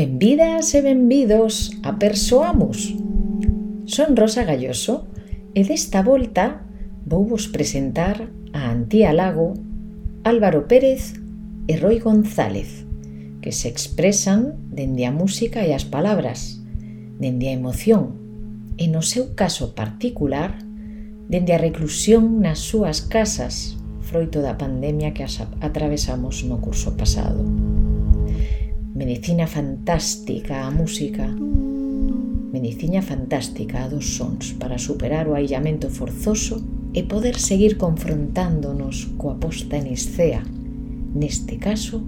Benvidas e benvidos a Persoamos. Son Rosa Galloso e desta volta vou vos presentar a Antía Lago, Álvaro Pérez e Roy González, que se expresan dende a música e as palabras, dende a emoción e no seu caso particular, dende a reclusión nas súas casas, froito da pandemia que atravesamos no curso pasado medicina fantástica a música medicina fantástica a dos sons para superar o aillamento forzoso e poder seguir confrontándonos coa posta en escea, neste caso,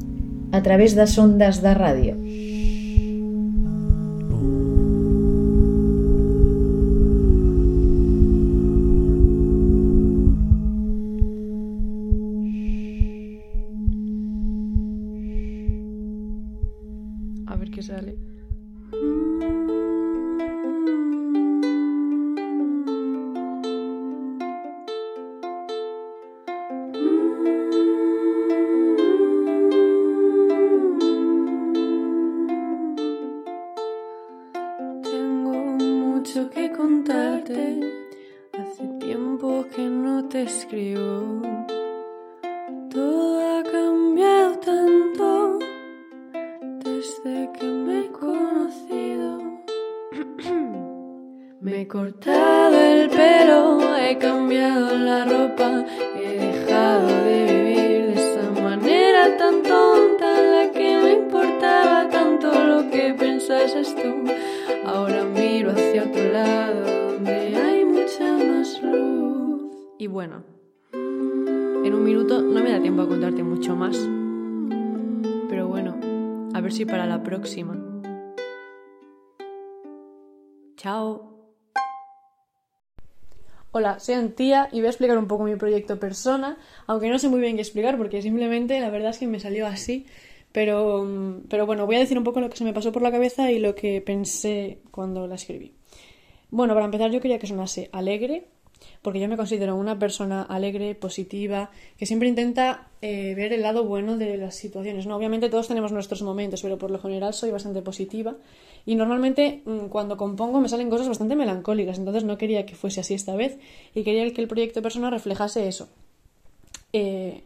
a través das ondas da radio. Mucho que contarte. Hace tiempo que no te escribo. Todo ha cambiado tanto desde que me he conocido. Me he cortado el pelo, he cambiado la ropa, he dejado de vivir de esa manera tan tonta la que me importaba tanto lo que pensases tú. Pero bueno, a ver si para la próxima. Chao. Hola, soy Antía y voy a explicar un poco mi proyecto persona, aunque no sé muy bien qué explicar porque simplemente la verdad es que me salió así. Pero, pero bueno, voy a decir un poco lo que se me pasó por la cabeza y lo que pensé cuando la escribí. Bueno, para empezar yo quería que sonase alegre, porque yo me considero una persona alegre, positiva, que siempre intenta eh, ver el lado bueno de las situaciones. ¿no? Obviamente todos tenemos nuestros momentos, pero por lo general soy bastante positiva y normalmente mm, cuando compongo me salen cosas bastante melancólicas, entonces no quería que fuese así esta vez y quería que el proyecto persona reflejase eso. Eh,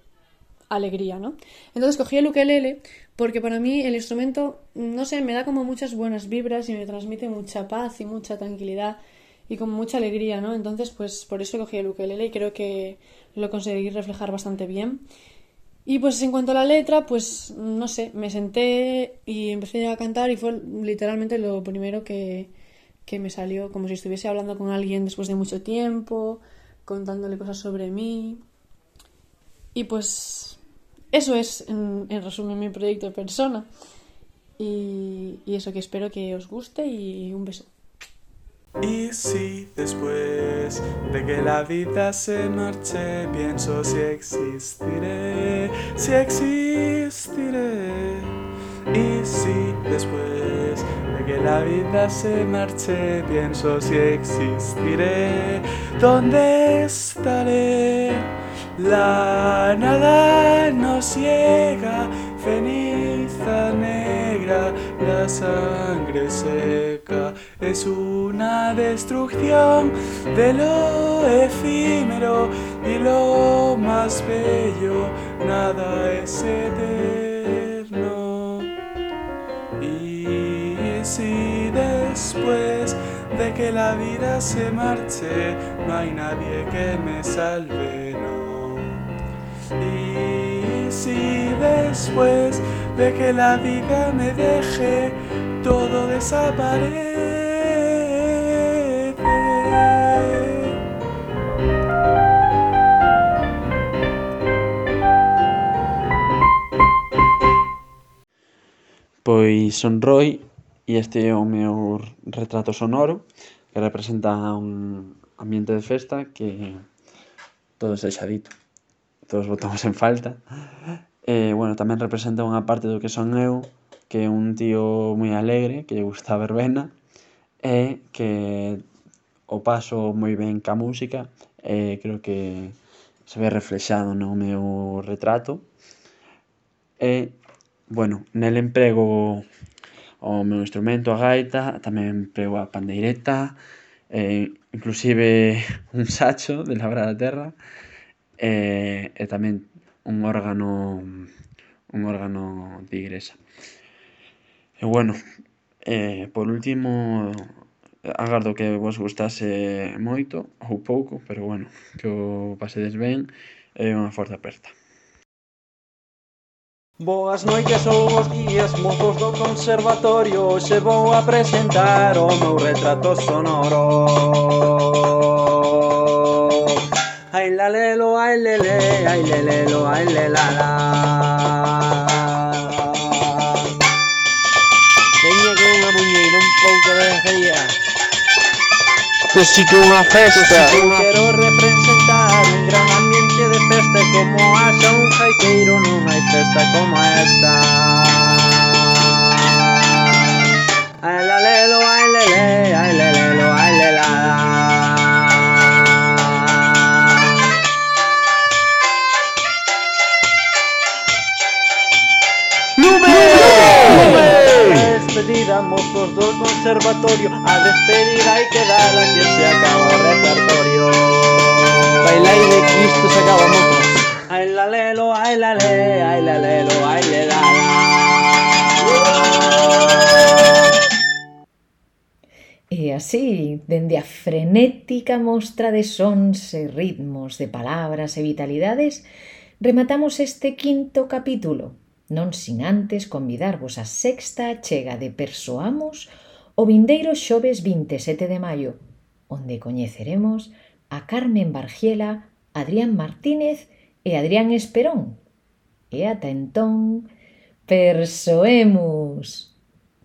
alegría, ¿no? Entonces cogí el ukelele porque para mí el instrumento, no sé, me da como muchas buenas vibras y me transmite mucha paz y mucha tranquilidad y como mucha alegría, ¿no? Entonces, pues por eso cogí el ukelele y creo que lo conseguí reflejar bastante bien. Y pues en cuanto a la letra, pues no sé, me senté y empecé a cantar y fue literalmente lo primero que, que me salió, como si estuviese hablando con alguien después de mucho tiempo, contándole cosas sobre mí. Y pues eso es, en, en resumen, mi proyecto de persona. Y eso que espero que os guste y un beso. Y si después de que la vida se marche pienso si existiré, si existiré. Y si después de que la vida se marche pienso si existiré, ¿dónde estaré? La nada nos ciega, ceniza la sangre seca es una destrucción de lo efímero y lo más bello, nada es eterno. Y si después de que la vida se marche no hay nadie que me salve, no. Si después de que la vida me deje, todo desaparece. Pois son Roy e este é o meu retrato sonoro que representa un ambiente de festa que todo sexa dito. todos votamos en falta. E, bueno, tamén representa unha parte do que son eu, que é un tío moi alegre, que lle gusta a verbena, e que o paso moi ben ca música, e creo que se ve reflexado no meu retrato. E, bueno, nel emprego o meu instrumento, a gaita, tamén emprego a pandeireta, e, inclusive un sacho de labrar a terra, e, e tamén un órgano un órgano de igrexa E bueno, eh, por último, agardo que vos gustase moito ou pouco, pero bueno, que o pasedes ben e unha forte aperta. Boas noites ou bons días, mozos do conservatorio Hoxe vou a presentar o meu retrato sonoro Ai la lelo, ai lele, ai lelelo, ai lelala Veña con unha muñeira un pouco de ría Necesito unha festa. Quero representar un gran ambiente de festa. Como haxa un jaiqueiro non hai festa como despedida, mozos do conservatorio A despedida hai que dala que se acaba o repertorio Bailai de Cristo se acaba mozos. Ai la lelo, ai la le, ai la lelo, ai le la. E así, dende a frenética mostra de sons e ritmos, de palabras e vitalidades, rematamos este quinto capítulo, non sin antes convidarvos a sexta chega de Persoamos o vindeiro xoves 27 de maio, onde coñeceremos a Carmen Bargiela, Adrián Martínez e Adrián Esperón. E ata entón, persoemos!